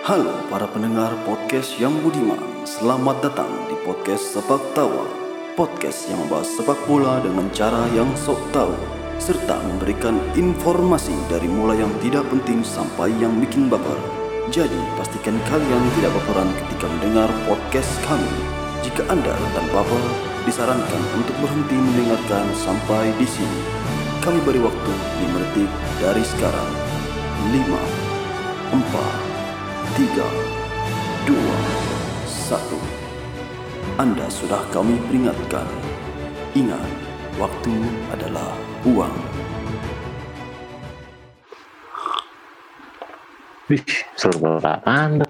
Halo para pendengar podcast yang budiman. Selamat datang di podcast Sepak Tawa. Podcast yang membahas sepak bola dengan cara yang sok tahu Serta memberikan informasi dari mulai yang tidak penting sampai yang bikin baper. Jadi pastikan kalian tidak baperan ketika mendengar podcast kami. Jika Anda rentan baper, disarankan untuk berhenti mendengarkan sampai di sini. Kami beri waktu 5 detik dari sekarang. 5 4 tiga, dua, satu. Anda sudah kami peringatkan. Ingat, waktu adalah uang. Wih, banget Anda.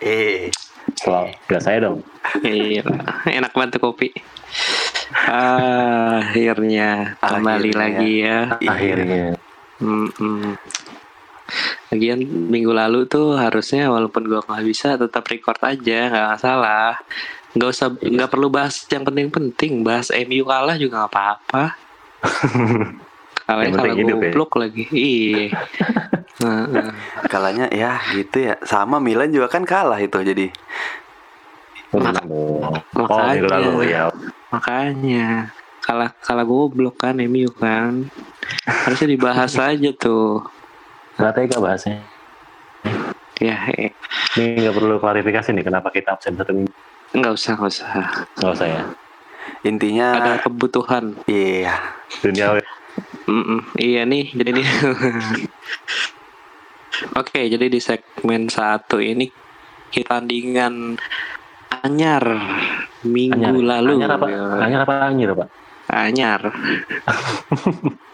Eh, Selalu, gak saya dong. Iya, enak banget tuh kopi. Ah, akhirnya kembali Akhirnya. lagi ya. Akhirnya. Mm-mm. Lagian minggu lalu tuh harusnya walaupun gua nggak bisa tetap record aja nggak masalah. Nggak usah nggak perlu bahas yang penting-penting. Bahas MU kalah juga nggak apa-apa. Kalah Yang kalah penting hidup ya. goblok lagi. Iya. Heeh. kalanya ya gitu ya. Sama Milan juga kan kalah itu jadi. Maka- oh, makanya. lalu ya. Makanya kalah kalah goblok kan MU kan. Harusnya dibahas aja tuh. Gak tega bahasnya. Ya, eh, Ini gak perlu klarifikasi nih kenapa kita absen satu minggu. nggak usah nggak usah. Gak usah ya. Intinya Ada kebutuhan. iya. Dunia Mm-mm, iya nih, jadi nih. Oke, jadi di segmen satu ini kita tandingan anyar minggu Anyar. lalu. Anyar apa? Ya. Anyar apa anyar pak? Anyar.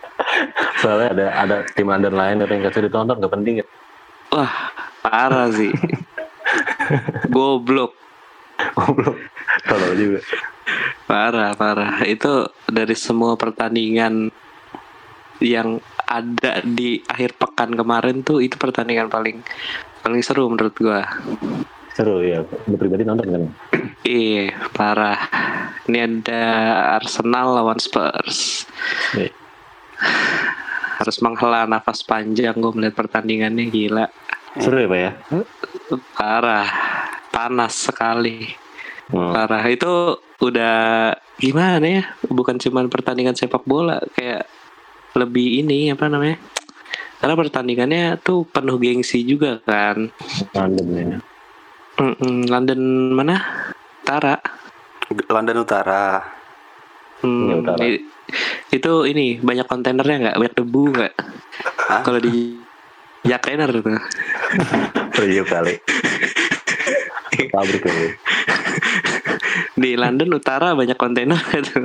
Soalnya ada ada tim under lain yang bisa ditonton gak penting ya. Wah, parah sih. Goblok. Goblok. Tolong juga. Parah, parah. Itu dari semua pertandingan yang ada di akhir pekan kemarin tuh itu pertandingan paling paling seru menurut gua. Seru ya. Lu pribadi nonton kan? Iya, parah. Ini ada Arsenal lawan Spurs. Iya. Harus menghela nafas panjang gue melihat pertandingannya gila. Seru ya pak ya? Parah. Panas sekali. Hmm. Parah. Itu udah gimana ya? Bukan cuma pertandingan sepak bola, kayak lebih ini apa namanya? Karena pertandingannya tuh penuh gengsi juga kan. Mantap ya. Mm-mm, London mana? Tara. London Utara. Hmm, Iya, utara. i- itu ini banyak kontainernya nggak? Banyak debu nggak? Kalau di Jakarta tuh. Review kali. Pabrik kali. di London Utara banyak kontainer tuh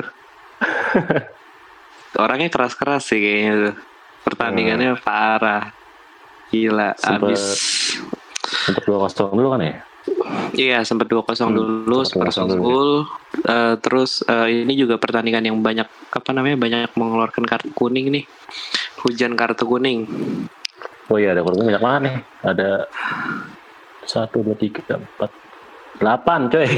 orangnya keras-keras sih kayaknya tuh. Pertandingannya parah. Gila Sempet- abis. Untuk dua kosong dulu kan ya? Iya sempat 2-0 Hmm, dulu sempat Spurs 2-0 dulu. unggul Eh, terus eh, ini juga pertandingan yang banyak apa namanya banyak mengeluarkan kartu kuning nih hujan kartu kuning Oh iya ada kurang banyak banget nih. Ada satu dua tiga empat delapan coy.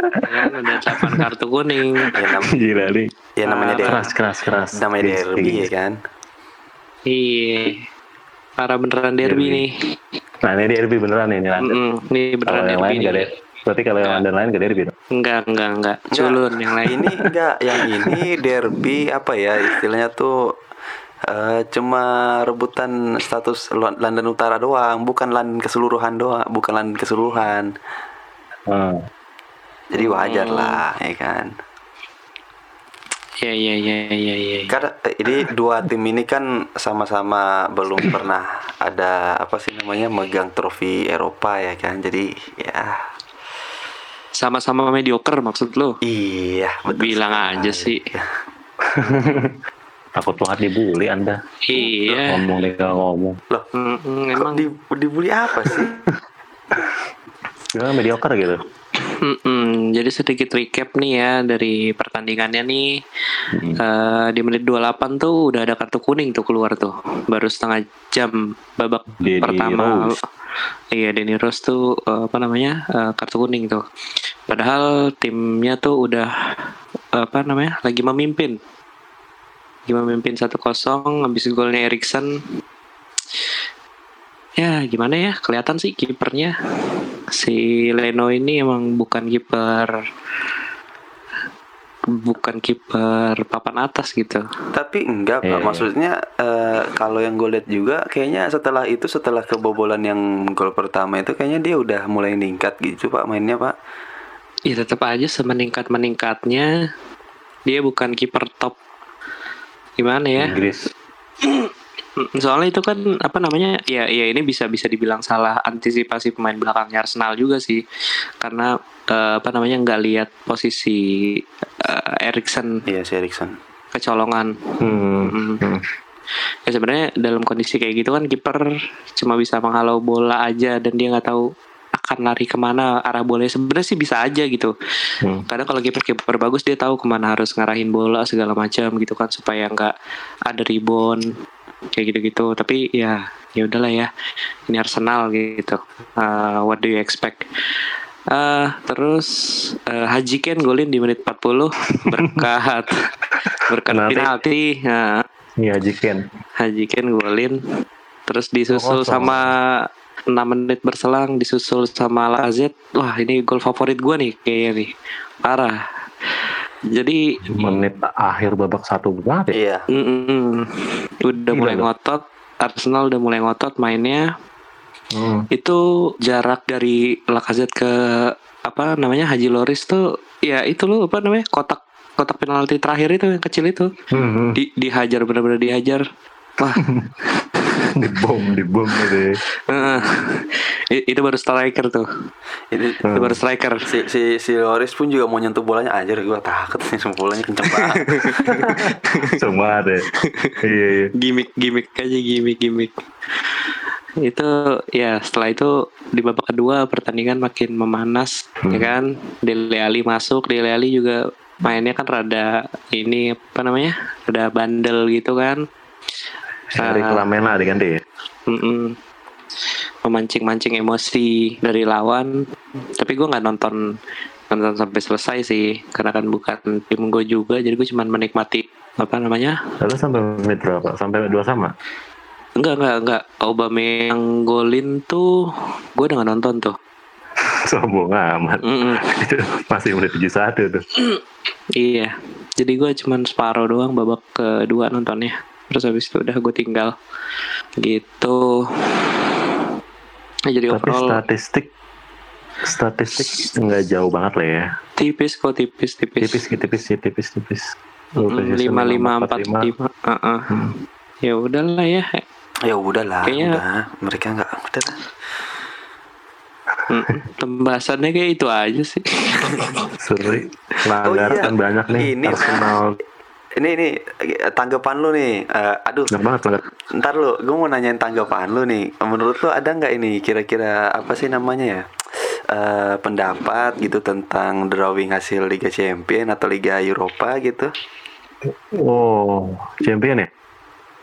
kan ada 8 kartu kuning Ya, nam- Gila nih. ya namanya derby. Keras keras keras. Namanya Gengsi, derby ya kan. Iya. Para beneran derby, Derby. nih. Nah ini derby beneran nih ini London. Mm-mm, Ini Kalau beneran yang derby lain nih. gak ada. Berarti kalau yang London lain gak derby dong. Enggak, enggak, enggak. Culun yang lain. Ini enggak yang ini derby apa ya istilahnya tuh eh, cuma rebutan status Lo- London Utara doang, bukan London keseluruhan doang, bukan London keseluruhan. Hmm. Jadi wajar Hmm. lah, ya kan. Iya, iya, iya, iya, iya. Karena eh, ini dua tim ini kan sama-sama belum pernah ada apa sih namanya megang trofi Eropa ya kan. Jadi ya Sama-sama mediocre maksud lo? iya betul Bilang sekali. aja sih. Takut banget dibully anda. Iya. Ngomong nih gak ngomong. Loh, kok emang di, dibully apa sih? Gimana mediocre gitu. Mm-mm, jadi sedikit recap nih ya dari pertandingannya nih. Hmm. Eh, di menit 28 tuh udah ada kartu kuning tuh keluar tuh. Baru setengah jam babak Denny pertama. Rose. Iya, Denny Rose tuh eh, apa namanya? eh, kartu kuning tuh. Padahal timnya tuh udah apa namanya? lagi memimpin. Lagi memimpin 1-0 habis golnya Erikson ya gimana ya kelihatan sih kipernya si Leno ini emang bukan kiper bukan kiper papan atas gitu. Tapi enggak, Pak. Iya. Maksudnya eh, kalau yang gue lihat juga kayaknya setelah itu setelah kebobolan yang gol pertama itu kayaknya dia udah mulai meningkat gitu, Pak, mainnya, Pak. Ya tetap aja semeningkat meningkatnya dia bukan kiper top gimana ya? Inggris. Soalnya itu kan apa namanya ya ya ini bisa bisa dibilang salah antisipasi pemain belakangnya Arsenal juga sih karena eh, apa namanya nggak lihat posisi eh, Erikson Iya, si Erikson. kecolongan. Hmm. Mm. Hmm. Ya sebenarnya dalam kondisi kayak gitu kan kiper cuma bisa menghalau bola aja dan dia nggak tahu akan lari ke mana arah bola sebenarnya sih bisa aja gitu. Hmm. Kadang kalau kiper kiper bagus dia tahu ke mana harus ngarahin bola segala macam gitu kan supaya nggak ada rebound kayak gitu-gitu. Tapi ya ya udahlah ya ini Arsenal gitu. Uh, what do you expect? Eh, terus eh, Haji Ken golin di menit 40 berkat berkat Penalti. penalti. Nah, Iya, Jiken. Haji Ken golin terus disusul 2-0. sama 6 menit berselang disusul sama Lacazette wah ini gol favorit gua nih kayaknya nih parah jadi Menit akhir babak satu banget ya. Iya. mm-mm, udah Gila mulai loh. ngotot Arsenal udah mulai ngotot mainnya Hmm. itu jarak dari Lacazette ke apa namanya Haji Loris tuh ya itu loh apa namanya kotak kotak penalti terakhir itu yang kecil itu Hmm. di dihajar benar-benar dihajar wah Dibom, dibom gitu ya. Heeh. I- itu baru striker tuh Ini itu baru striker si si si Loris pun juga mau nyentuh bolanya aja gua takut nih semua bolanya kenceng banget. Semua ada. Iya, iya. gimmick gimmick aja gimmick gimmick itu ya setelah itu di babak kedua pertandingan makin memanas ya kan Dele Alli masuk Dele Alli juga mainnya kan rada ini apa namanya rada bandel gitu kan Dari Ah. Lamela diganti ya. Memancing-mancing emosi dari lawan tapi gue nggak nonton nonton sampai selesai sih karena kan bukan tim gue juga jadi gue cuma menikmati apa namanya Lalu sampai menit berapa? Sampai dua sama. enggak enggak enggak Aubameyang golin tuh gue udah nggak nonton tuh Sombong amat. Mm-mm. Itu masih menit 71 tuh. iya jadi gue cuman separuh doang babak kedua nontonnya terus habis itu udah gue tinggal gitu Nah, jadi Tapi overall statistik statistik nggak jauh banget lah ya. tipis kok tipis tipis Tipis, tipis, sih, tipis, tipis. lima lima empat lima Hmm. ya udahlah ya ya udahlah, Kayaknya- udah. Mereka nggak udah. lah. Mm, pembahasannya kayak itu aja sih Seri. Oh iya. Banyak nih. Ini- Arsenal. Ini ini eh, tanggapan lu nih. Eh, aduh, Banyak banget pelanggaran. ntar lu, gue mau nanyain tanggapan lu nih. Menurut lu ada nggak ini kira-kira apa sih namanya ya? Eh, pendapat gitu tentang drawing hasil Liga Champion atau Liga Eropa gitu? Oh, champion ya?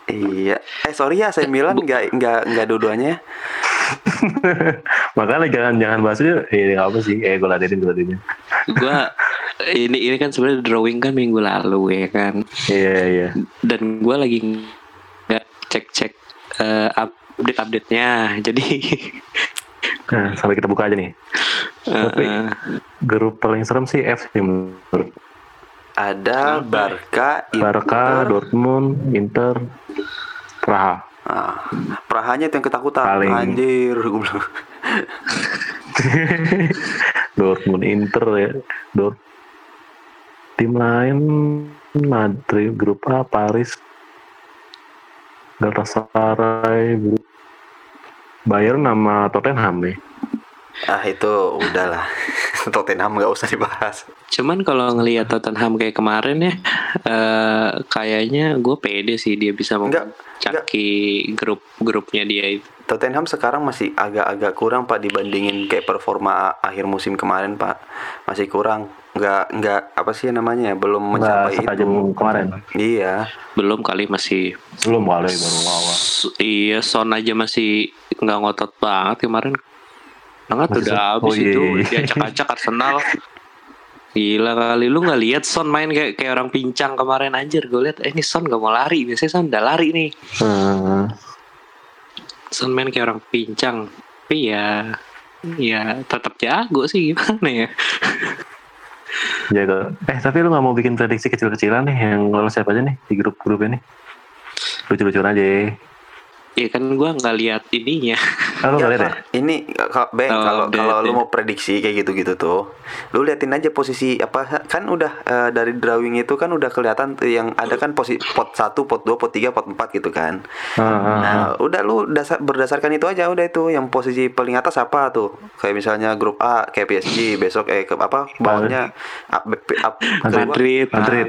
Iya. Eh sorry ya, saya Milan nggak nggak nggak dua-duanya. Makanya jangan jangan bahas itu. Eh, apa sih? Eh, gue ladenin, gue ladenin. gua ini ini kan sebenarnya drawing kan minggu lalu ya kan Iya, iya. dan gua lagi nggak cek cek update update nya jadi Nah, sampai kita buka aja nih. Tapi eh, grup paling serem sih F sih menurut. Ada Barca, Inter. Barca, Dortmund, Inter, Praha. Ah, Prahanya itu yang ketakutan. Paling- Anjir, gua bilang. Dortmund, Inter ya. Dort tim lain Madrid, grup A, Paris, Galatasaray, grup Bayern nama Tottenham nih. Ah itu udahlah. Tottenham nggak usah dibahas. cuman kalau ngelihat Tottenham kayak kemarin ya eh kayaknya gue pede sih dia bisa mencaki grup grupnya dia itu Tottenham sekarang masih agak-agak kurang pak dibandingin kayak performa akhir musim kemarin pak masih kurang nggak nggak apa sih namanya ya, belum Nggak mencapai setajam itu kemarin. iya belum kali masih Belum kali baru awal. Iya Son aja masih nggak ngotot banget kemarin banget Masih udah Son- habis oh, iya, itu iya. diacak-acak Arsenal gila kali lu nggak lihat Son main kayak kayak orang pincang kemarin anjir gue lihat eh, ini Son gak mau lari biasanya Son udah lari nih Hmm. Son main kayak orang pincang. Tapi ya ya tetap jago sih gimana ya. Jago. Eh tapi lu nggak mau bikin prediksi kecil-kecilan nih yang lolos siapa aja nih di grup-grup ini? Lucu-lucuan aja. Ya kan gua nggak lihat ininya. Lu nggak lihat ya? Ini kalau Beng Oh, kalau kalau lu ya. mau prediksi kayak gitu-gitu tuh, lu liatin aja posisi apa kan udah eh, dari drawing itu kan udah kelihatan tuh yang ada kan posisi pot 1, pot 2, pot 3, pot 4 gitu kan. Ah, ah. Nah, udah lu dasar berdasarkan itu aja udah itu yang posisi paling atas apa tuh? Kayak misalnya grup A kayak PSG besok eh ke apa bawahnya up, up, up. Madrid. Nah, Madrid.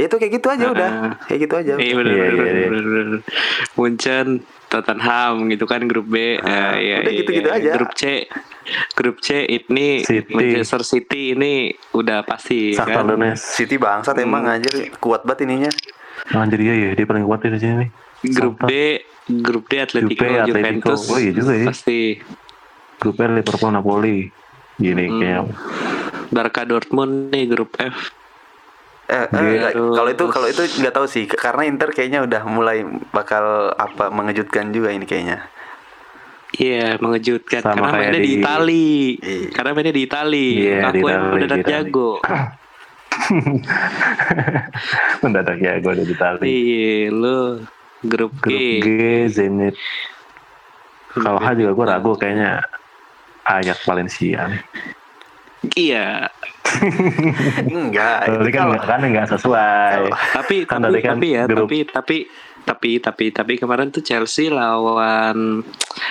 Itu kayak gitu aja udah. Ah. Kayak gitu aja. Iya benar Iya, benar iya, iya. benar. Munchen, Tottenham gitu kan grup B. Ah, Eh, iya, udah gitu-gitu iya. aja. Grup C. Grup C ini City. Manchester City ini udah pasti Shakhtar kan. Donetsk. City bangsat emang anjir kuat banget ininya. Anjir iya ya, dia paling kuat di sini nih. Grup. D, grup D Atletico, Juve, Atletico. Juventus. Oh, iya juga ya. Pasti. Grup R Liverpool Napoli. Gini Hmm. kayak Barca Dortmund nih grup F. Eh, eh, nggak, kalau itu kalau itu nggak tahu sih karena Inter kayaknya udah mulai bakal apa mengejutkan juga ini kayaknya. Iya, mengejutkan Sama karena mainnya di, di- Itali. Iya. Karena mainnya di Itali. Di Aku yang mendadak jago. mendadak ya gue udah di Itali. Iya, lu grup G. Grup G Zenit. Kalau H juga gue ragu kayaknya Ayak Valencia. Iya, Enggak, Tapi itu kan kalau nggak kan nggak sesuai. tapi Kan tapi, kan tapi ya grup- tapi tapi tapi tapi tapi kemarin tuh Chelsea lawan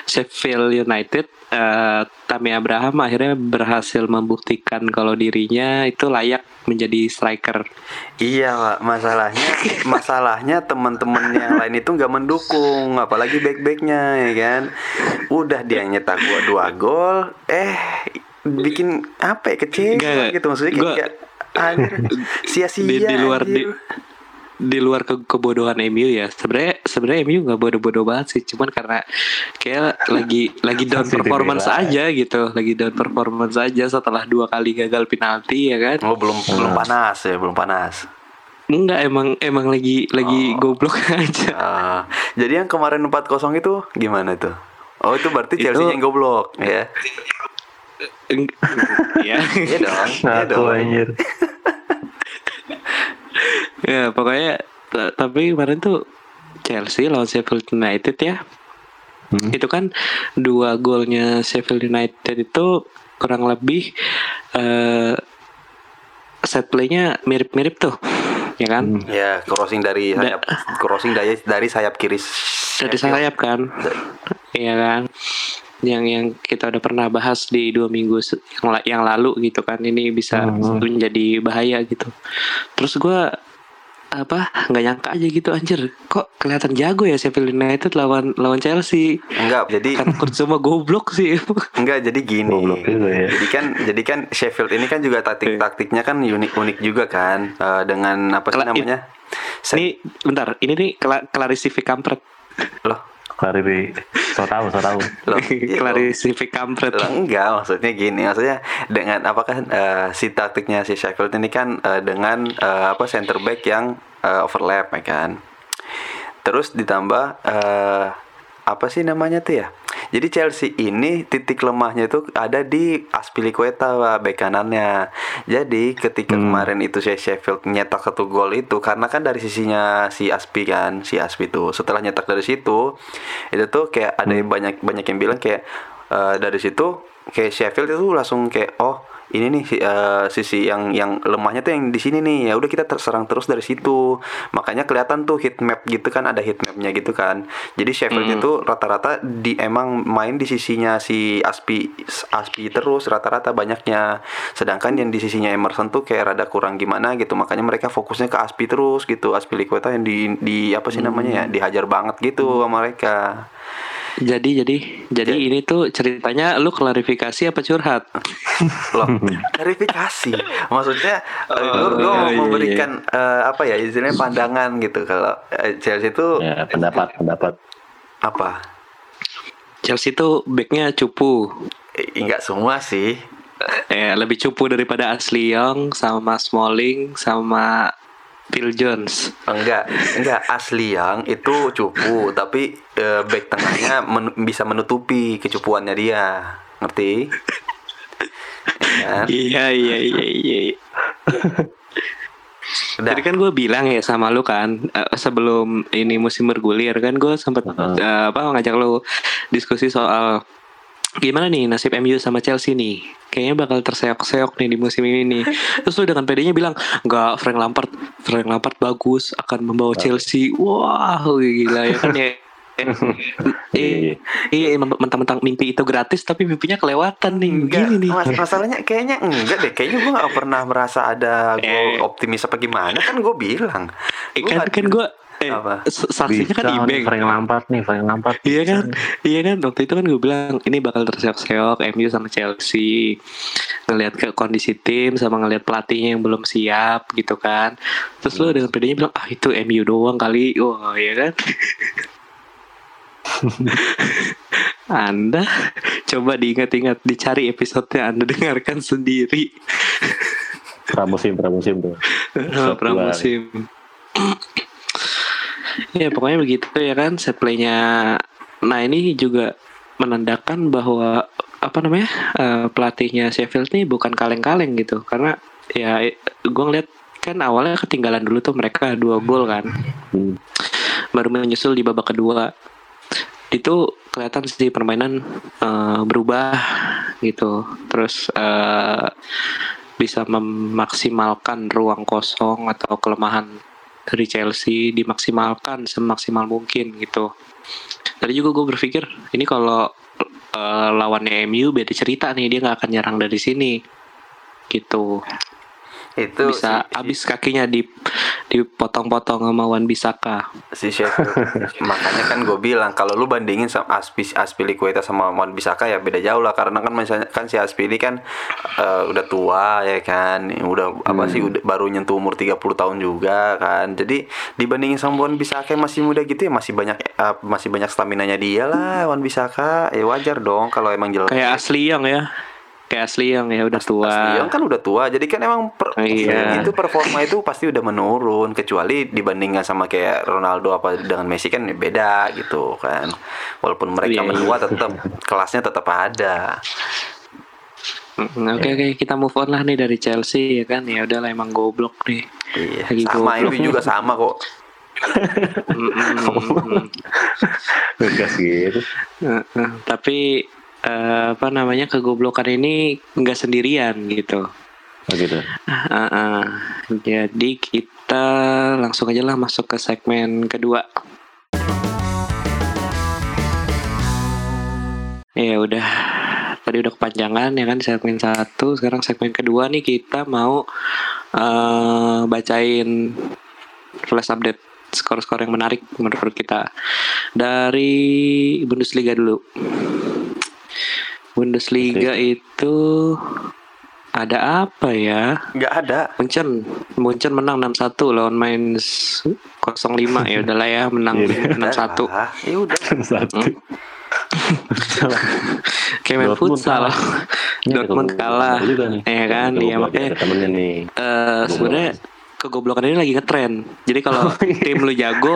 Sheffield United eh, Tammy Abraham akhirnya berhasil membuktikan kalau dirinya itu layak menjadi striker. Iya, Pak. Masalahnya masalahnya teman-teman yang lain itu nggak mendukung, apalagi back-backnya ya kan. Udah dia nyetak dua gol, eh bikin apa ya kecewa nggak. gitu maksudnya kayak, Gua- kayak, anjir sia-sia di, di luar di, anjir. di luar ke kebodohan MU ya sebenarnya sebenarnya MU nggak bodoh-bodoh banget sih cuman karena kayak lagi lagi down performance aja gitu lagi down performance aja setelah dua kali gagal penalti ya kan Oh, belum belum panas ya, belum panas. enggak emang emang lagi lagi Oh. goblok aja Ah, jadi yang kemarin 4-0 itu gimana tuh? Oh, itu berarti Itu- Chelsea yang goblok ya. Eng- ya Iya dong. Iya Ngaku dong. anjir. ya pokoknya tapi kemarin tuh Chelsea lawan Sheffield United ya Hmm. itu kan dua golnya Sheffield United itu kurang lebih eh set playnya mirip-mirip tuh ya kan Hmm. Ya, crossing dari Da- sayap crossing dari dari sayap kiri. dari sayap kan iya kan yang yang kita udah pernah bahas di dua minggu yang, yang lalu gitu kan. Ini bisa Hmm. menjadi bahaya gitu. Terus gua apa nggak nyangka aja gitu anjir. Kok kelihatan jago ya Sheffield United lawan lawan Chelsea? Enggak, jadi kan Kurzuma goblok sih. Enggak jadi gini. Goblok juga ya. Jadi kan jadi kan Sheffield ini kan juga taktik-taktiknya kan unik-unik juga kan. Eh, dengan apa sih namanya? Ini bentar. Ini nih kla Clarisifi kampret loh, Klarifi. So tau, so tau. loh, iya, loh. Clarisifi kampret Lah, enggak maksudnya gini maksudnya dengan apakah eh, si taktiknya si Sheffield ini kan eh, dengan eh, apa center back yang eh, overlap ya kan terus ditambah eh, apa sih namanya tuh ya? Jadi Chelsea ini titik lemahnya itu ada di Aspilicueta bek kanannya. Jadi ketika Hmm. kemarin itu si Sheffield nyetak satu gol itu karena kan dari sisinya si Aspi kan si Aspi tuh setelah nyetak dari situ itu tuh kayak ada yang banyak banyak yang bilang kayak eh, dari situ kayak Sheffield itu langsung kayak oh ini nih eh, sisi yang yang lemahnya tuh yang di sini nih. Ya udah kita terserang terus dari situ. Makanya kelihatan tuh heat map gitu kan ada heat mapnya gitu kan. Jadi Sheffield itu rata-rata di emang main di sisinya si Aspi Aspi terus rata-rata banyaknya. Sedangkan yang di sisinya Emerson tuh kayak rada kurang gimana gitu. Makanya mereka fokusnya ke Aspi terus gitu. Aspi Liqueta yang di di apa sih namanya ya? Dihajar banget gitu sama mereka jadi jadi jadi Ya. ini tuh ceritanya lu klarifikasi apa curhat? Loh klarifikasi? Maksudnya eh, Oh, gue iya, iya, memberikan eh, apa ya istilahnya pandangan gitu kalau eh, Chelsea itu Ya, pendapat, pendapat. apa? Chelsea tuh backnya cupu. Eh, enggak semua sih. Eh lebih cupu daripada Ashley Young sama Smalling sama Phil Jones. Enggak, enggak asli yang itu cupu, tapi eh, back tengahnya men- bisa menutupi kecupuannya dia. Ngerti? Ya kan? Iya iya iya iya. Udah. Jadi kan gue bilang ya sama lu kan eh, sebelum ini musim bergulir kan gue sempat Heeh. eh, apa ngajak lu diskusi soal gimana nih nasib MU sama Chelsea nih. Kayaknya bakal terseok-seok nih di musim ini nih. Terus lu dengan pedenya bilang nggak Frank Lampard Frank Lampard bagus akan membawa Chelsea. Wah gila ya kan ya. Eh, Iya, mentang-mentang mimpi itu gratis tapi mimpinya kelewatan nih. Enggak, Gini nih. mas- masalahnya kayaknya enggak deh. Kayaknya gue gak pernah merasa ada gue Eh. optimis apa gimana. Kan gue bilang. Eh, Gua kan kan gue eh, Apa? saksinya kan Bisa nih, Ibeng. Frank Lampard nih, Frank Lampard. Iya kan, iya kan. Waktu itu kan gue bilang ini bakal terseok-seok MU sama Chelsea. Ngelihat ke kondisi tim sama ngelihat pelatihnya yang belum siap gitu kan. Terus lo dengan pedenya bilang ah itu MU doang kali. Wah iya kan. anda coba diingat-ingat dicari episodenya Anda dengarkan sendiri Pramusim, pramusim tuh. Pramusim. Ya pokoknya begitu ya kan set playnya. Nah ini juga menandakan bahwa apa namanya eh, pelatihnya Sheffield ini bukan kaleng-kaleng gitu karena ya gue ngeliat kan awalnya ketinggalan dulu tuh mereka dua gol kan Hmm. baru menyusul di babak kedua itu kelihatan sih permainan eh, berubah gitu terus eh, bisa memaksimalkan ruang kosong atau kelemahan dari Chelsea dimaksimalkan semaksimal mungkin gitu. Tadi juga gue berpikir ini kalau eh, lawannya MU beda cerita nih dia nggak akan nyerang dari sini gitu itu bisa si, habis kakinya di dipotong-potong sama Wan Bisaka si Sheffield. Makanya kan gue bilang kalau lu bandingin sama Aspi Aspilicueta sama Wan Bisaka ya beda jauh lah karena kan misalnya kan si Aspili kan eh, udah tua ya kan, udah apa sih udah baru nyentuh umur 30 tahun juga kan. Jadi dibandingin sama Wan Bisaka yang masih muda gitu ya masih banyak eh, masih banyak stamina-nya dia lah Wan Bisaka. Ya wajar dong kalau emang jelek. kayak asli yang ya kayak asli yang ya udah tua Asli Young kan udah tua, jadi kan emang per- Iya. itu performa itu pasti udah menurun kecuali dibandingkan sama kayak Ronaldo apa dengan Messi kan beda gitu kan. Walaupun mereka Iya, menua tetap kelasnya tetap ada. Oke oke kita move on lah nih dari Chelsea ya kan ya udahlah emang goblok nih Iya, Lagi sama goblok. itu juga sama kok. Gitu. Tapi eh, apa namanya kegoblokan ini nggak sendirian gitu Oh gitu. Ah, ah, ah. jadi kita langsung aja lah masuk ke segmen kedua ya udah tadi udah kepanjangan ya kan segmen satu sekarang segmen kedua nih kita mau eh bacain flash update skor-skor yang menarik menurut kita dari Bundesliga dulu Bundesliga itu ada apa ya? Nggak ada. Munchen. Munchen menang 6-1 lawan Mainz 05 ya udahlah ya menang Iya. 6-1 Ah, ya udah. Satu. kayak main Dortmund futsal. ada Dortmund kalah ya kan? Iya makanya ada temennya nih. eh sebenarnya kegoblokan ini lagi ngetren. Jadi kalau Oh, iya. tim lu jago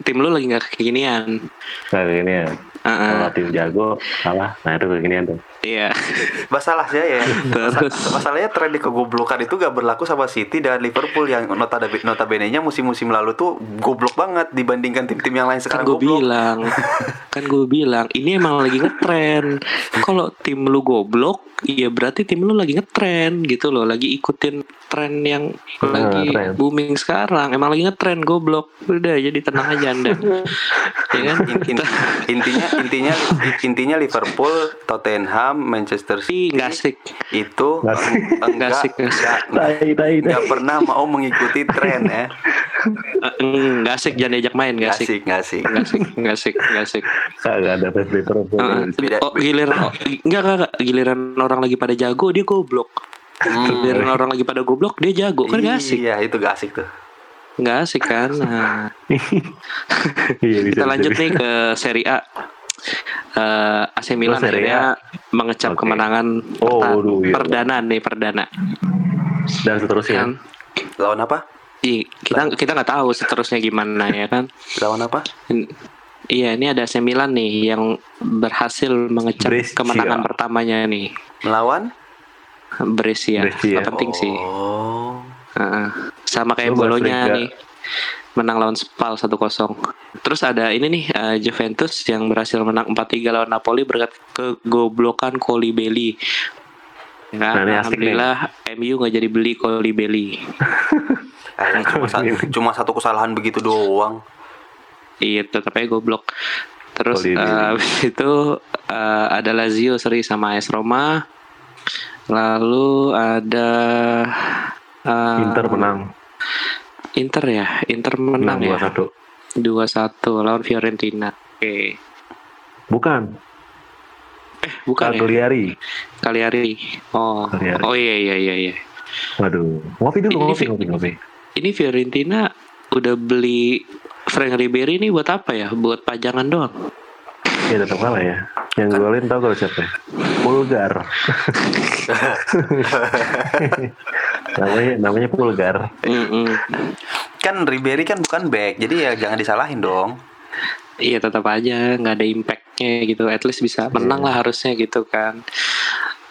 tim lu lagi nggak kekinian Nah ini Heeh, Kalau tim jago kalah. Nah itu beginian tuh. Iya. Masalahnya ya, Terus? masa- masalahnya tren di kegoblokan itu gak berlaku sama City dan Liverpool yang notabene notabene-nya musim-musim lalu tuh goblok banget dibandingkan tim-tim yang lain kan sekarang gue goblok. bilang. Kan gue bilang ini emang lagi ngetren. Kalau tim lu goblok ya berarti tim lu lagi ngetren gitu loh. Lagi ikutin tren yang Ah, lagi tren. booming sekarang. Emang lagi ngetren goblok. Udah jadi tenang aja anda. Ya kan? In- in- intinya intinya intinya Liverpool, Tottenham, Manchester tapi City nggak asik itu Nggak asik. eng- enggak Nggak asik, nggak asik. nggak- Tai tai nggak pernah mau mengikuti tren ya. Eh, nggak asik jangan diajak main nggak Nggak asik asik, nggak asik. nggak asik nggak asik nggak asik Kagak ada. Heeh. Beda- oh, giliran enggak, enggak enggak giliran orang lagi pada jago dia goblok Hmm. giliran orang lagi pada goblok dia jago kan nggak asik Iya, itu gak asik tuh. nggak asik kan nah, Iya kita lanjut nih ke Serie A Eh, AC Milan akhirnya mengecap Oke. kemenangan Oh, waduh, iya. perdana nih perdana Dan seterusnya. kan Lawan apa? Ih, kita kita nggak tahu seterusnya gimana ya kan. Lawan apa? Iya, ini ada AC Milan nih yang berhasil mengecek Brescia. kemenangan pertamanya nih. Melawan? Brescia. Brescia. Penting sih. Oh. Heeh. Sama kayak Bolonya nih. Menang lawan Spal 1-0. Terus ada ini nih eh, Juventus yang berhasil menang 4-3 lawan Napoli berkat kegoblokan Kolibeli. Ya, Nah, ini asik nih. Alhamdulillah MU nggak jadi beli Kolibeli. Ah, cuma, sa- cuma satu kesalahan begitu doang. Iya, tetap aja goblok. Terus eh, habis itu eh, ada Lazio seri sama AS Roma. Lalu ada eh, Inter menang. Inter ya, Inter menang, ya. 2-1. 2-1 lawan Fiorentina. Oke. Bukan. Eh, bukan ya. Cagliari. Cagliari. Oh. Cagliari. Oh iya iya iya iya. Waduh. Ngopi dulu, Ini ngopi, ngopi, ngopi. Ini Fiorentina udah beli Frank Ribery ini buat apa ya? Buat pajangan doang. Ya tetap kalah ya. Yang golin tau kalau siapa? Pulgar. namanya namanya Pulgar. Mm-mm. Kan Ribery kan bukan back, jadi ya jangan disalahin dong. Iya tetap aja nggak ada impactnya gitu. At least bisa menang lah harusnya gitu kan.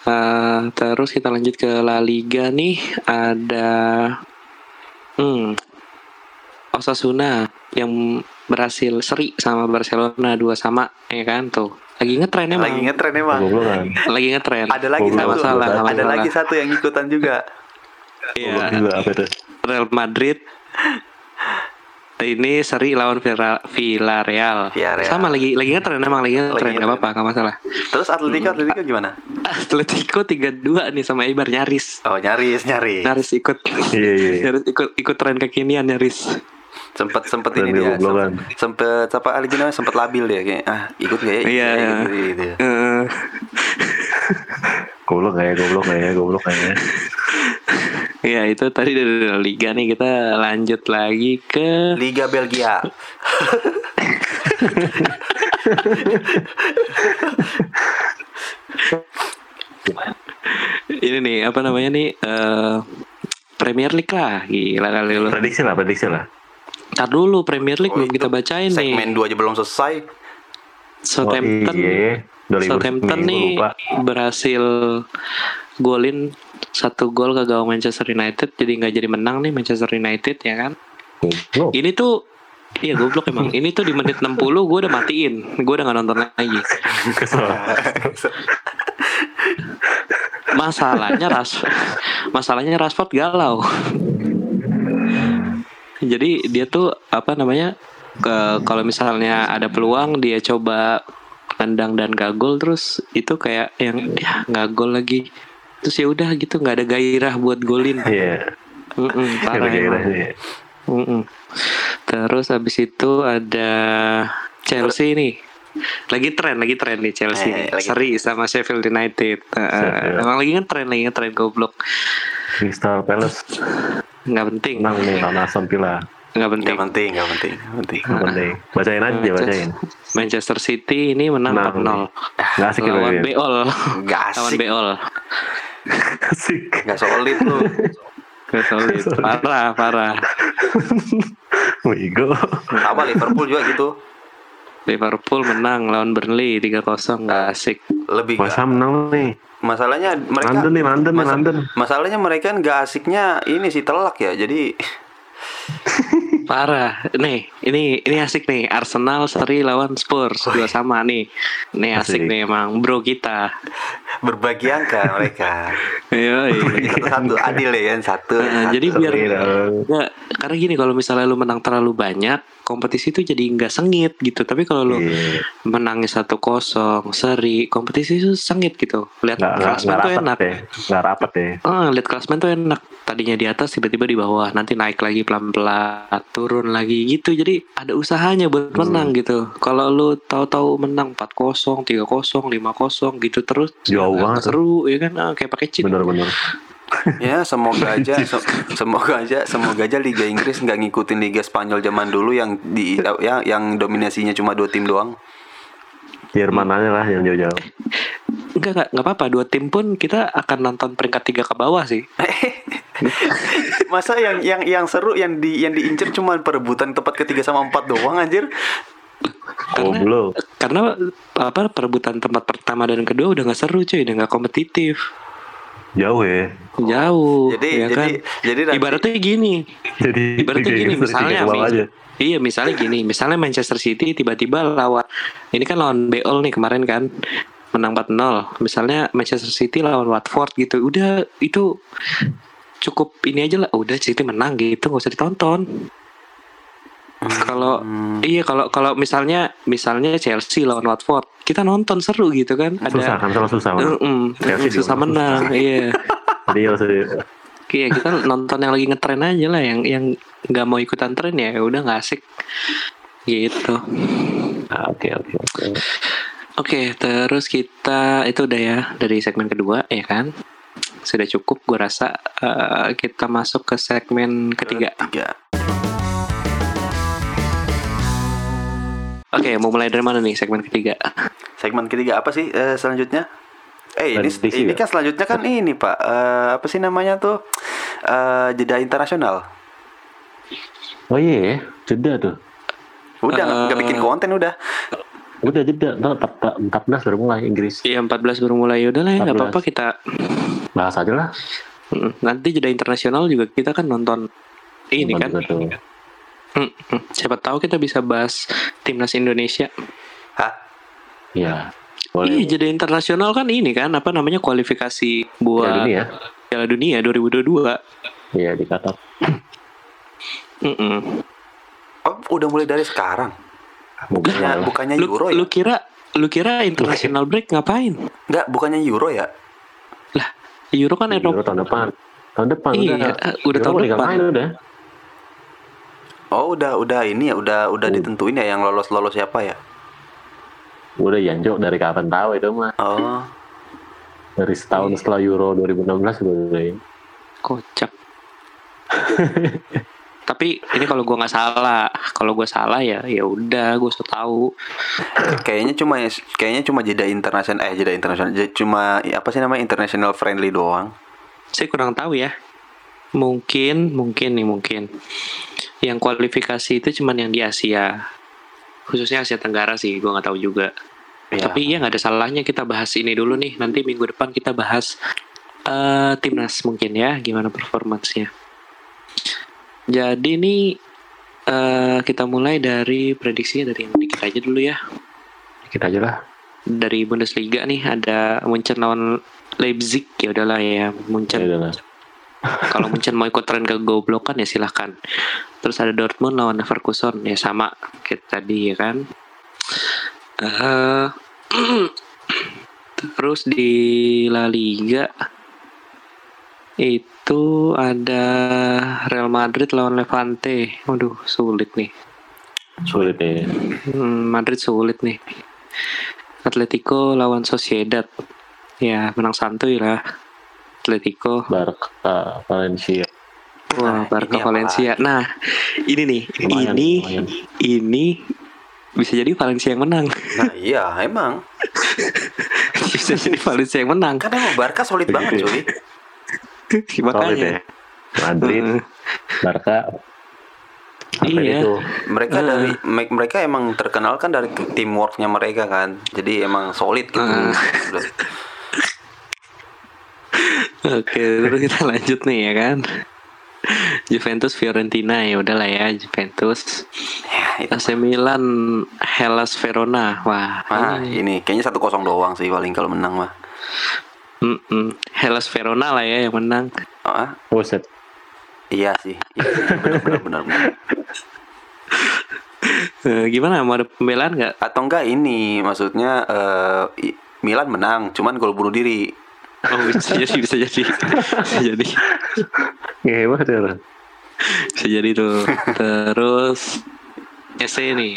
Eh, terus kita lanjut ke La Liga nih ada hmm, Osasuna yang berhasil seri sama Barcelona dua sama ya kan tuh. Lagi ngetren emang. Lagi ngetren emang. Lagi ngetren. Ada lagi Goblok. satu. Masalah, ada masalah. lagi satu yang ikutan juga. Iya. Real Madrid ini seri lawan Villa- Villarreal. Villarreal. Sama lagi lagi ngetren emang lagi ngetren nggak apa-apa nggak masalah. Terus Atletico Atletico gimana? Atletico 3-2 nih sama Eibar nyaris. Oh nyaris nyaris. Nyaris ikut. Iya, iya. nyaris ikut ikut tren kekinian nyaris. Sempet sempet ini dia. Sempet, sempet apa lagi namanya? Sempet labil dia kayak ah ikut gak ya? Iya. Ya, gitu, gitu. Eh, Goblok nggak ya, goblok nggak ya, goblok nggak ya. ya itu tadi dari Liga nih kita lanjut lagi ke Liga Belgia. ini nih apa namanya nih eh Premier League lah gila kali lu. Prediksi lah, prediksi lah. Ntar dulu Premier League Oh, belum kita bacain nih. Segmen 2 aja belum selesai. Southampton Oh, iya. Southampton nih lupa. berhasil golin satu gol ke gawang Manchester United jadi nggak jadi menang nih Manchester United ya kan Goblok. ini tuh Iya goblok emang Ini tuh di menit 60 gue udah matiin Gue udah gak nonton lagi Kesel. Masalahnya Ras Masalahnya Rashford galau Jadi dia tuh Apa namanya ke, Kalau misalnya ada peluang Dia coba Tendang dan gak gol Terus itu kayak yang Ya gak gol lagi Terus ya udah gitu nggak ada gairah buat golin Iya. Mm-mm, Ada Parah gairah emang. sih. Mm-mm. Terus habis itu ada Chelsea nih. Lagi tren, lagi tren nih Chelsea. Eh, nih. lagi- Seri sama Sheffield United. Uh, Sheffield. emang lagi ngetren, lagi ngetren goblok. Crystal Palace Nggak penting, menang nih lawan Aston Villa. nggak penting. Gak penting, gak penting, gak penting. Nggak penting. Bacain aja, Manchester- bacain. Manchester City ini menang Menang 4-0 Nggak asik ya, lawan Beb. Beol. Gak lawan asik, Beol. Asik. gak solid lu. Gak solid. Parah, parah. Wigo. Sama Liverpool juga gitu. Liverpool menang lawan Burnley 3-0 nggak asik. Lebih Masa menang nih. Masalahnya mereka London nih, London masa- London. Masalahnya mereka gak asiknya ini sih telak ya. Jadi Parah. Nih, ini ini asik nih. Arsenal seri lawan Spurs dua sama nih. Nih asik, Asik. nih emang bro kita. berbagi angka mereka. Iya, Satu adil ya satu. Nah, satu. jadi biar nggak karena gini kalau misalnya lu menang terlalu banyak kompetisi itu jadi nggak sengit gitu tapi kalau lu Iya. menangnya satu kosong seri kompetisi itu sengit gitu lihat klasmen tuh enak deh. Nggak rapat deh. Ah, lihat klasmen tuh enak. Tadinya di atas tiba-tiba di bawah, nanti naik lagi pelan-pelan, turun lagi gitu. Jadi ada usahanya buat Hmm. menang gitu. Kalau lu tahu-tahu menang 4-0, 3-0, 5-0 gitu terus Jauh banget. seru ya kan ah, kayak pakai cheat. Bener-bener. Ya semoga aja se- semoga aja semoga aja Liga Inggris nggak ngikutin Liga Spanyol zaman dulu yang di ya, yang dominasinya cuma dua tim doang. Jerman aja lah yang jauh-jauh. Enggak enggak enggak apa-apa. Dua tim pun kita akan nonton peringkat tiga ke bawah sih. Masa yang yang yang seru yang di yang diincer cuma perebutan tempat ketiga sama empat doang anjir. Oh, belum. Karena apa perebutan tempat pertama dan kedua udah nggak seru cuy, udah nggak kompetitif. Jauh ya. Jauh, Jadi ya jadi kan? jadi nanti- Ibaratnya gini, Jadi ibaratnya gini misalnya aja. iya misalnya gini misalnya Manchester City tiba-tiba lawan ini kan lawan BL nih kemarin kan menang 4-0 misalnya Manchester City lawan Watford gitu udah itu cukup ini aja lah udah City menang gitu nggak usah ditonton kalau Hmm. iya kalau kalau misalnya misalnya Chelsea lawan Watford kita nonton seru gitu kan Susah ada kan sama susah. Mm-mm, Chelsea susah menang iya Jadi maksudnya Iya kita nonton yang lagi ngetren aja lah yang yang nggak mau ikutan tren ya udah nggak asik gitu. ah, oke oke oke. Oke terus kita itu udah ya dari segmen kedua ya kan sudah cukup gue rasa eh, kita masuk ke segmen ketiga. Tiga. Oke mau mulai dari mana nih segmen ketiga? Segmen ketiga apa sih eh, selanjutnya? Eh ini ini ya? kan selanjutnya kan ini Pak Eh, apa sih namanya tuh Eh, jeda internasional. Oh iya, ya, jeda tuh. Udah nggak Eh. bikin konten udah. Udah jeda, ntar 14 baru mulai Inggris. Iya 14 baru mulai udah lah ya nggak 14. apa-apa kita Bahas aja lah. Nanti jeda internasional juga kita kan nonton ini kan. Betul. Mm, mm. Siapa tahu kita bisa bahas timnas Indonesia. Hah? Iya. Iya, Boleh. jadi internasional kan ini kan apa namanya kualifikasi Piala buat dunia. Piala Dunia 2022. Iya di Qatar. Mm-mm. Oh, udah mulai dari sekarang. Bukannya Lah. bukannya Lu, Euro ya? lu kira lu kira international break ngapain? Enggak, bukannya Euro ya? Euro kan Euro Eropa. tahun depan. Tahun depan Iya, udah. udah Euro tahun depan. main udah. Oh, udah udah ini ya, udah udah Uh. ditentuin ya yang lolos-lolos siapa ya? Udah Yanjo dari kapan tahu itu mah. Oh. Dari setahun setelah Euro 2016 udah ini. Kocak. Tapi ini kalau gua nggak salah, kalau gua salah ya ya udah gua usah tahu. Kayaknya cuma kayaknya cuma jeda internasional eh jeda internasional cuma apa sih namanya international friendly doang. Saya kurang tahu ya. Mungkin, mungkin nih mungkin. Yang kualifikasi itu cuman yang di Asia. Khususnya Asia Tenggara sih, gua nggak tahu juga. Iya. Tapi ya nggak ada salahnya kita bahas ini dulu nih. Nanti minggu depan kita bahas eh timnas mungkin ya, gimana performansnya. Jadi nih eh kita mulai dari prediksinya dari yang dikit aja dulu ya. Kita aja lah. Dari Bundesliga nih ada Munchen lawan Leipzig ya udahlah ya Ya Munchen. udah lah. Kalau Munchen mau ikut tren ke goblokan ya silahkan. Terus ada Dortmund lawan Leverkusen ya sama kayak tadi ya kan. Eh, terus di La Liga itu ada Real Madrid lawan Levante. Waduh sulit nih. Sulit ya. Hmm, Madrid sulit nih. Atletico lawan Sociedad. Ya menang santuy lah. Atletico. Barca, Valencia. Nah, Wah, Barca ini apa Valencia. Nah, ini nih, Lumayan, ini lumayan. ini bisa jadi Valencia yang menang. Nah, iya, emang. bisa jadi Valencia yang menang. Kan emang Barca solid banget, cuy. Makanya. ya. Madrid. Barca. Iya. Itu. Mereka Eh. dari me- mereka emang terkenal kan dari teamworknya mereka kan. Jadi emang solid gitu. Eh. Oke, terus kita lanjut nih ya kan. Juventus Fiorentina ya udahlah ya Juventus. Ya, itu. AC Milan Hellas Verona. Wah, Nah, ini ini kayaknya satu kosong doang sih paling kalau menang mah. Mm-mm. Hellas Verona lah ya yang menang. Ah, Buset. iya sih. Iya, sih. benar benar. Eh, gimana mau ada pembelaan nggak? Atau enggak ini maksudnya eh, i- Milan menang, cuman gol bunuh diri. Oh bisa jadi bisa jadi bisa jadi Ngehebat ya. Ran. bisa jadi tuh. Terus EC nih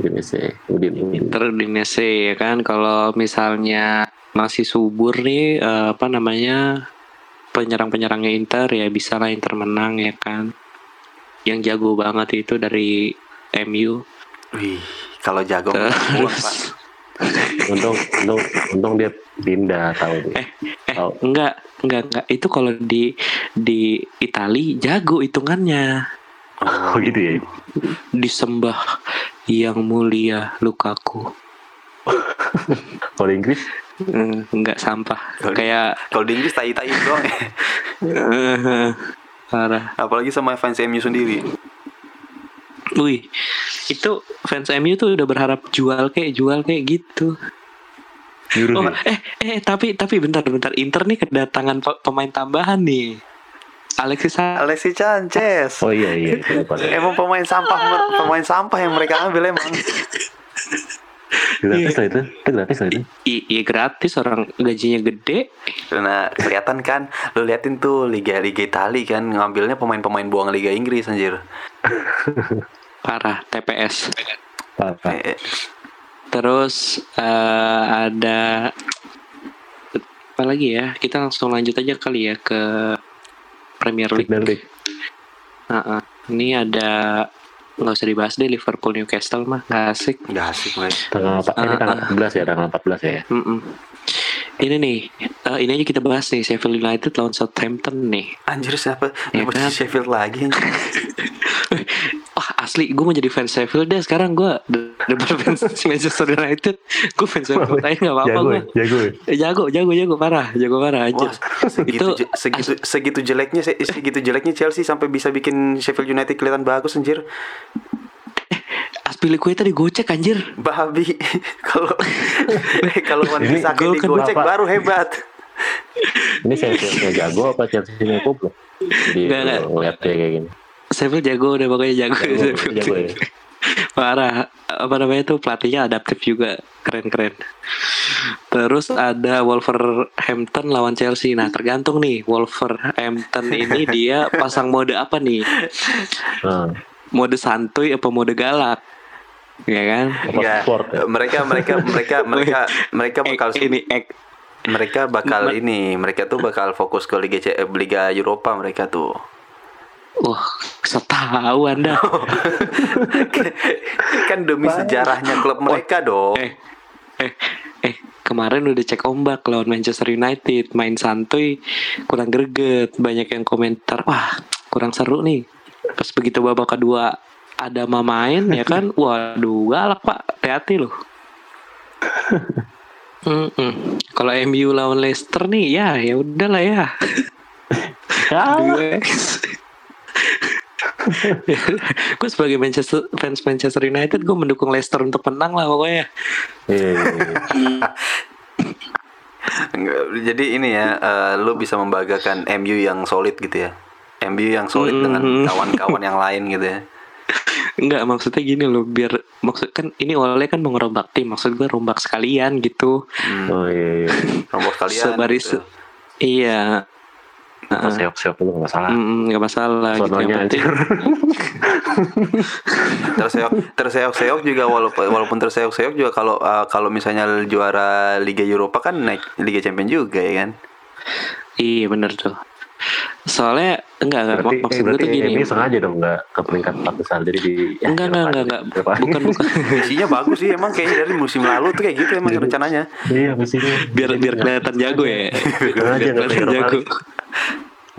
Gini sih. Udin. Udin. Inter Udinese ya kan kalau misalnya masih subur nih eh, apa namanya penyerang-penyerangnya Inter ya bisa lah Inter menang ya kan yang jago banget itu dari MU Wih, kalau jago terus Untung, untung, untung dia pindah tahu dia. eh Eh, Tahu. enggak, enggak, enggak. Itu kalau di di Itali jago hitungannya. Oh gitu ya. Disembah yang mulia Lukaku. Kalau di Inggris Eh, enggak sampah. Di- Kayak Kalau di Inggris tai tai doang. eh, parah. Apalagi sama fans MU sendiri. Wih, itu fans MU tuh udah berharap jual kayak jual kayak gitu. Oh, ya. eh, eh, tapi tapi bentar bentar Inter nih kedatangan pe- pemain tambahan nih. Alexis Sa- Alexis Sanchez. Oh iya iya. Emang pemain sampah pemain sampah yang mereka ambil emang. Gratis lah itu. Itu gratis lah itu. Iya gratis orang gajinya gede. Nah, kelihatan kan lu liatin tuh Liga Liga Itali kan ngambilnya pemain-pemain buang Liga Inggris anjir. Parah TPS. Parah. Terus eh, ada apa lagi ya? Kita langsung lanjut aja kali ya ke Premier League. Premier League. Nah, ini ada nggak usah dibahas deh Liverpool Newcastle mah nggak asik. Nggak asik gue. Tanggal apa? Ini Ah, tanggal ah. 14 ya, tanggal 14 ya. Mm-mm. Ini nih, eh, ini aja kita bahas nih Sheffield United lawan Southampton nih. Anjir siapa? Ya Kenapa kan? Sheffield lagi asli gue mau jadi fans Sheffield deh sekarang gue daripada fans Manchester United gue fans Sheffield aja nggak apa-apa gue ya, jago. ya. jago jago jago parah jago parah aja Wah, segitu Itu- segitu segitu jeleknya se- segitu jeleknya Chelsea sampai bisa bikin Sheffield United kelihatan bagus anjir. Aspilicueta digocek anjir Babi. Kalau eh, kalau Wan kan digocek Bapak. baru hebat. Ini saya jago apa Chelsea ini goblok? Jadi ngeliat dia kayak gini. Sheffield jago deh pokoknya jago, Jago, jago ya. parah. Apa namanya tuh pelatihnya adaptif juga. Keren-keren. Terus ada Wolverhampton lawan Chelsea. Nah tergantung nih Wolverhampton ini dia pasang mode apa nih? Nah, mode santuy apa mode galak? Ya kan? Sport ya? Mereka mereka mereka mereka mereka Ek- bakal ini ek. Mereka bakal ini mereka tuh bakal fokus ke Liga C- Liga Eropa mereka tuh. Wah setahu anda. Kan demi sejarahnya klub mereka dong. eh eh eh kemarin udah cek ombak lawan Manchester United main santuy kurang greget banyak yang komentar wah kurang seru nih. Pas begitu babak kedua ada main ya kan? Waduh galak pak. Hati-hati loh. Mm-mm. Kalau MU lawan Leicester nih ya ya udahlah ya. Ah, gue sebagai Manchester fans Manchester United gue mendukung Leicester untuk menang lah pokoknya. iya, iya, iya. Jadi ini ya, eh, lu bisa membanggakan MU yang solid gitu ya. MU yang solid dengan Mm. kawan-kawan yang lain gitu ya. Enggak maksudnya gini loh biar maksud kan ini oleh kan mau ngerombak tim maksud gue rombak sekalian gitu. Hmm, Oh iya, iya. rombos kalian. Sebaris gitu. iya. Nah, seok-seok dulu nggak masalah. Mm, nggak masalah gitu Sononya yang penting. anjir. terseok terseok-seok juga walaupun walaupun terseok-seok juga kalau eh, kalau misalnya juara Liga Eropa kan naik Liga Champion juga ya kan. Iya bener tuh. Soalnya enggak enggak Berarti, mak- maksud eh, gue tuh gini. MU sengaja dong nggak ke peringkat empat besar jadi di ya, Enggak enggak enggak enggak bukan bukan Isinya bagus sih emang kayaknya dari musim lalu tuh kayak gitu emang rencananya. Iya mestinya biar biar kelihatan jago ya. Biar kelihatan jago.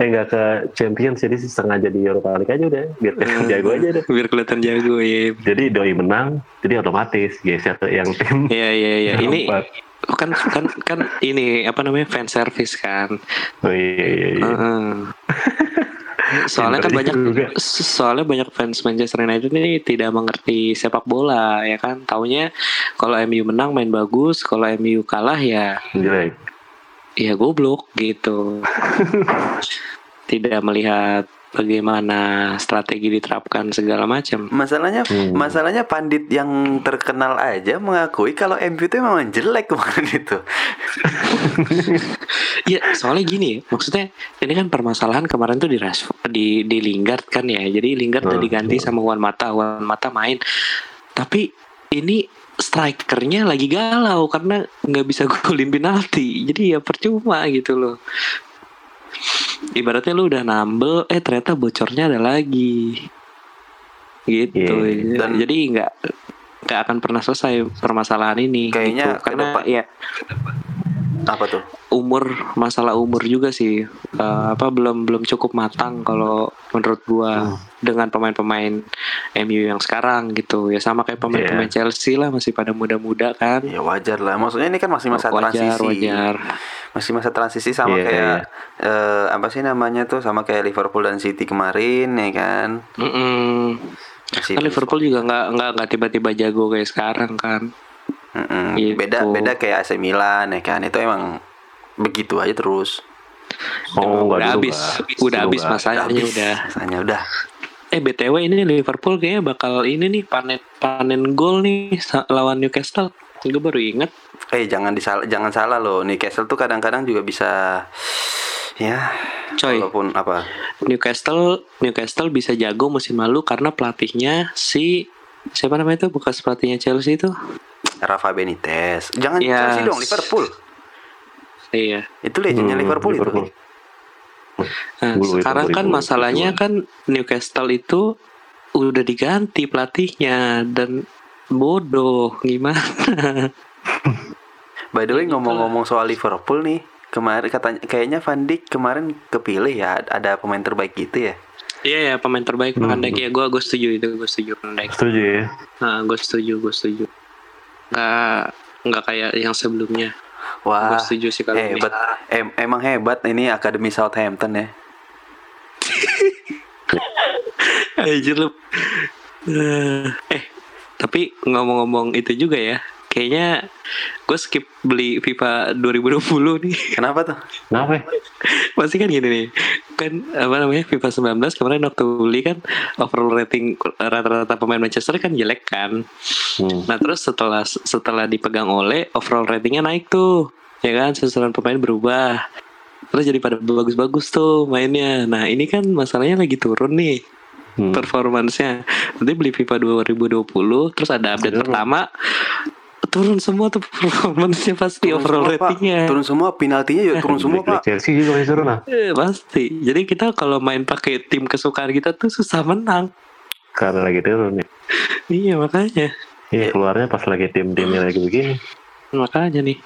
Eh nggak ke Champions jadi sih sengaja di Europa League aja udah biar kelihatan jago aja deh. Biar kelihatan jago ya. Jadi doi menang, jadi otomatis geser ke yang tim. Iya iya iya. Ini kan kan kan ini apa namanya fan service kan. Oh iya iya iya. Heeh. Soalnya kan banyak juga. soalnya banyak fans Manchester United ini tidak mengerti sepak bola ya kan. Taunya kalau MU menang main bagus, kalau MU kalah ya Jelek. Ya goblok gitu. tidak melihat bagaimana strategi diterapkan segala macam. Masalahnya Hmm. masalahnya pandit yang terkenal aja mengakui kalau MU itu memang jelek kemarin itu. Iya, soalnya gini, maksudnya ini kan permasalahan kemarin tuh di di di Lingard kan ya. Jadi Lingard udah Hmm, diganti hmm. sama Juan Mata, Juan Mata main. Tapi ini strikernya lagi galau karena nggak bisa golin penalti. Jadi ya percuma gitu loh. Ibaratnya lu udah nambel, eh ternyata bocornya ada lagi. Gitu. Iya, dan- Jadi nggak nggak akan pernah selesai permasalahan ini. Kayaknya gitu. karena ke depan- ya Apa tuh? umur masalah umur juga sih Eh, apa belum belum cukup matang kalau menurut gua dengan pemain-pemain MU yang sekarang gitu ya sama kayak pemain-pemain Chelsea lah masih pada muda-muda kan Ya wajar lah. Maksudnya ini kan masih masa wajar transisi. wajar Masih masa transisi sama Iya, kayak eh, apa sih namanya tuh sama kayak Liverpool dan City kemarin ya kan. Mm-mm. Masih kan Liverpool juga nggak nggak nggak tiba-tiba jago kayak sekarang kan Mm-mm. Gitu. Beda beda kayak AC Milan ya kan. Itu emang begitu aja terus. Oh, udah habis udah habis masanya udah Rasanya udah. Eh btw ini Liverpool kayaknya bakal ini nih panen panen gol nih lawan Newcastle gue baru inget Eh jangan disal jangan salah loh. Newcastle tuh kadang-kadang juga bisa ya coy walaupun apa Newcastle Newcastle bisa jago musim lalu karena pelatihnya si siapa namanya itu bekas pelatihnya Chelsea itu Rafa Benitez. Jangan Ya, Chelsea dong, Liverpool. iya Itu legendnya Hmm, Liverpool, Liverpool. itu. Nah, itu, sekarang kan 2000, masalahnya kan Newcastle itu udah diganti pelatihnya dan bodoh gimana By the way Gitu ngomong-ngomong soal Liverpool nih, kemarin katanya kayaknya Van Dijk kemarin kepilih ya ada pemain terbaik gitu ya. Iya ya pemain terbaik Hmm. Van Dijk ya gue gue setuju itu gue setuju Van Dijk. Setuju ya? Nah gue setuju gue setuju. Nggak nggak kayak yang sebelumnya. Gue Wah, setuju sih kalau hebat. Em- emang hebat ini Akademi Southampton ya. Anjir lu. Eh, eh tapi ngomong-ngomong itu juga ya. Kayaknya gue skip beli FIFA 2020 nih. Kenapa tuh? Kenapa? ya? Pasti kan gini nih. Kan apa namanya FIFA 19 kemarin waktu beli kan overall rating rata-rata pemain Manchester kan jelek kan. Hmm. Nah terus setelah setelah dipegang oleh overall ratingnya naik tuh, ya kan susunan pemain berubah. Terus jadi pada bagus-bagus tuh mainnya. Nah ini kan masalahnya lagi turun nih Hmm. performancenya. Nanti beli FIFA 2020, terus ada update pertama turun semua tuh performancenya pasti Turun overall semua, Pak. ratingnya. Turun semua, penaltinya juga turun semua, Pak. Chelsea juga masih turun lah. Eh, pasti. Jadi kita kalau main pakai tim kesukaan kita tuh susah menang. Karena lagi turun nih. Iya makanya. Iya keluarnya pas lagi tim-timnya lagi begini. Makanya nih.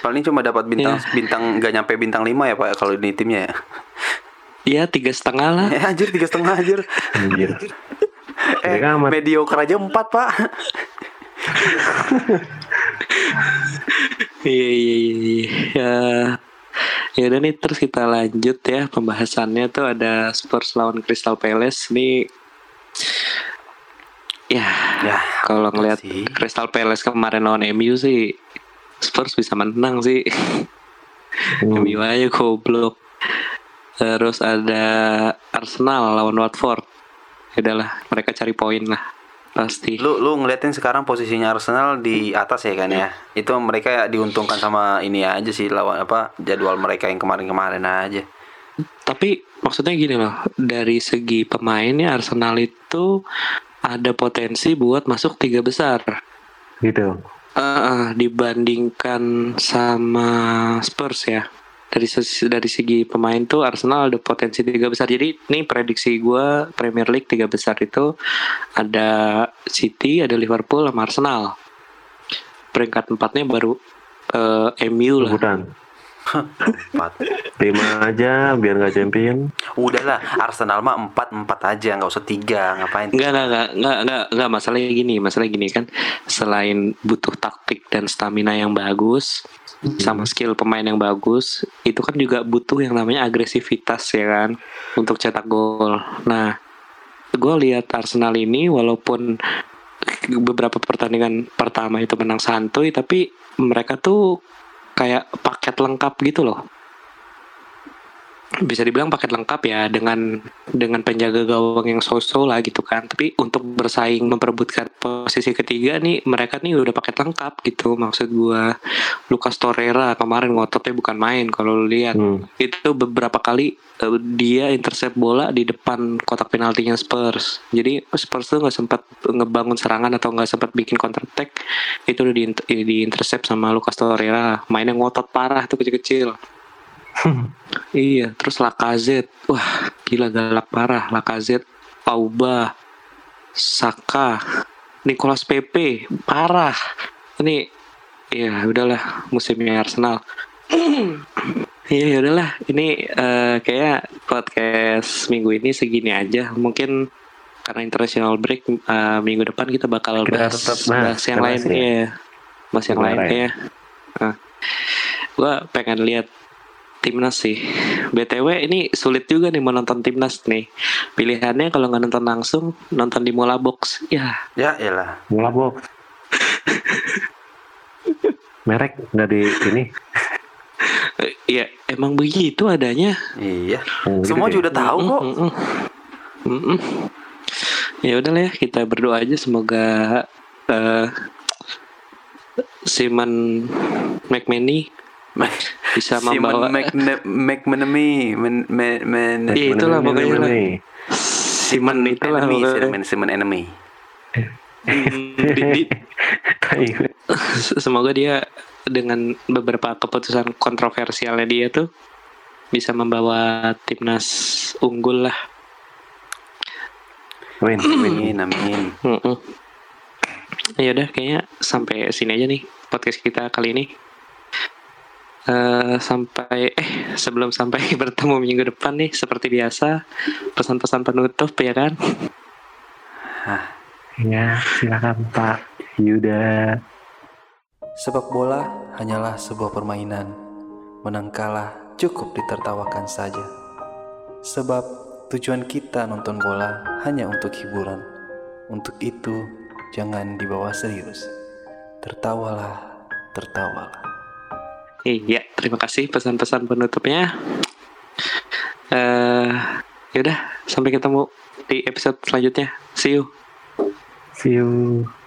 Paling cuma dapat bintang Iya. bintang nggak nyampe bintang 5 ya, Pak kalau di timnya ya. Iya tiga setengah lah. Eh, anjir tiga setengah anjir. Anjir. Eh, mediocre aja 4, Pak. Iya iya iya. iya. Ya. Ya udah nih terus kita lanjut ya pembahasannya tuh ada Spurs lawan Crystal Palace nih. Ya, Ya, kalau ngelihat. Crystal Palace kemarin lawan MU sih Spurs bisa menang sih. Hmm. MU aja goblok. Terus ada Arsenal lawan Watford. Ya udahlah, mereka cari poin lah. Pasti. Lu lu ngeliatin sekarang posisinya Arsenal di atas ya kan ya. Itu mereka diuntungkan sama ini aja sih lawan apa jadwal mereka yang kemarin-kemarin aja. Tapi maksudnya gini loh, dari segi pemainnya Arsenal itu ada potensi buat masuk tiga besar. Gitu. Eh, dibandingkan sama Spurs ya. Dari dari segi pemain tuh Arsenal ada potensi tiga besar. Jadi ini prediksi gue Premier League tiga besar itu ada City, ada Liverpool, sama Arsenal. Peringkat empatnya baru eh, MU lah. Rebutan. Empat. Lima aja biar nggak champion. Udahlah, Arsenal mah empat empat aja, nggak usah tiga, ngapain? Enggak, enggak, enggak, enggak, enggak, enggak, masalahnya gini, masalah gini kan selain butuh taktik dan stamina yang bagus sama skill pemain yang bagus, itu kan juga butuh yang namanya agresivitas ya kan untuk cetak gol. Nah, gue lihat Arsenal ini walaupun beberapa pertandingan pertama itu menang santuy, tapi mereka tuh kayak paket lengkap gitu loh bisa dibilang paket lengkap ya dengan dengan penjaga gawang yang so-so lah gitu kan. Tapi untuk bersaing memperebutkan posisi ketiga nih mereka nih udah paket lengkap gitu. Maksud gua Lucas Torreira kemarin ngototnya bukan main kalau lu lihat. Hmm. itu beberapa kali eh, dia intercept bola di depan kotak penaltinya Spurs. Jadi Spurs tuh nggak sempat ngebangun serangan atau nggak sempat bikin counter attack itu udah di, di intercept sama Lucas Torreira. Mainnya ngotot parah tuh kecil-kecil Iya, terus Lacazette. Wah, gila galak parah. Lacazette, Auba, Saka, Nicolas Pepe, parah. Ini ya udahlah musimnya Arsenal. Iya ya udahlah, ini eh, kayak podcast minggu ini segini aja. Mungkin karena international break eh, minggu depan kita bakal Kita bahas, tetap bahas, bahas yang lain ya. ya. Bahas yang lain ya. Nah, gua pengen lihat timnas sih. BTW ini sulit juga nih menonton timnas nih. Pilihannya kalau nggak nonton langsung, nonton di Mola Box. Ya, Ya elah. Mula box. Merek nggak di ini. iya emang begitu adanya. Iya. Oh, gitu Semua ya? juga udah tahu kok. Mm-mm. Mm-mm. Ya udah lah ya kita berdoa aja semoga eh Simon McManamy bisa membawa Simon McNe- McManamy, men, men, men, Iya, itulah pokoknya lah. Simon itulah. Simon, Simon enemy. Tai. semoga dia dengan beberapa keputusan kontroversialnya dia tuh bisa membawa timnas unggul lah. Win, win. Amin. Ya udah kayaknya sampai sini aja nih podcast kita kali ini. Eh sampai eh sebelum sampai bertemu minggu depan nih seperti biasa pesan-pesan penutup ya kan. Ya, silakan Pak Yuda. Sepak bola hanyalah sebuah permainan. Menang kalah cukup ditertawakan saja. Sebab tujuan kita nonton bola hanya untuk hiburan. Untuk itu, jangan dibawa serius. Tertawalah, tertawalah. Iya terima kasih pesan-pesan penutupnya. Eh yaudah sampai ketemu di episode selanjutnya. See you. See you.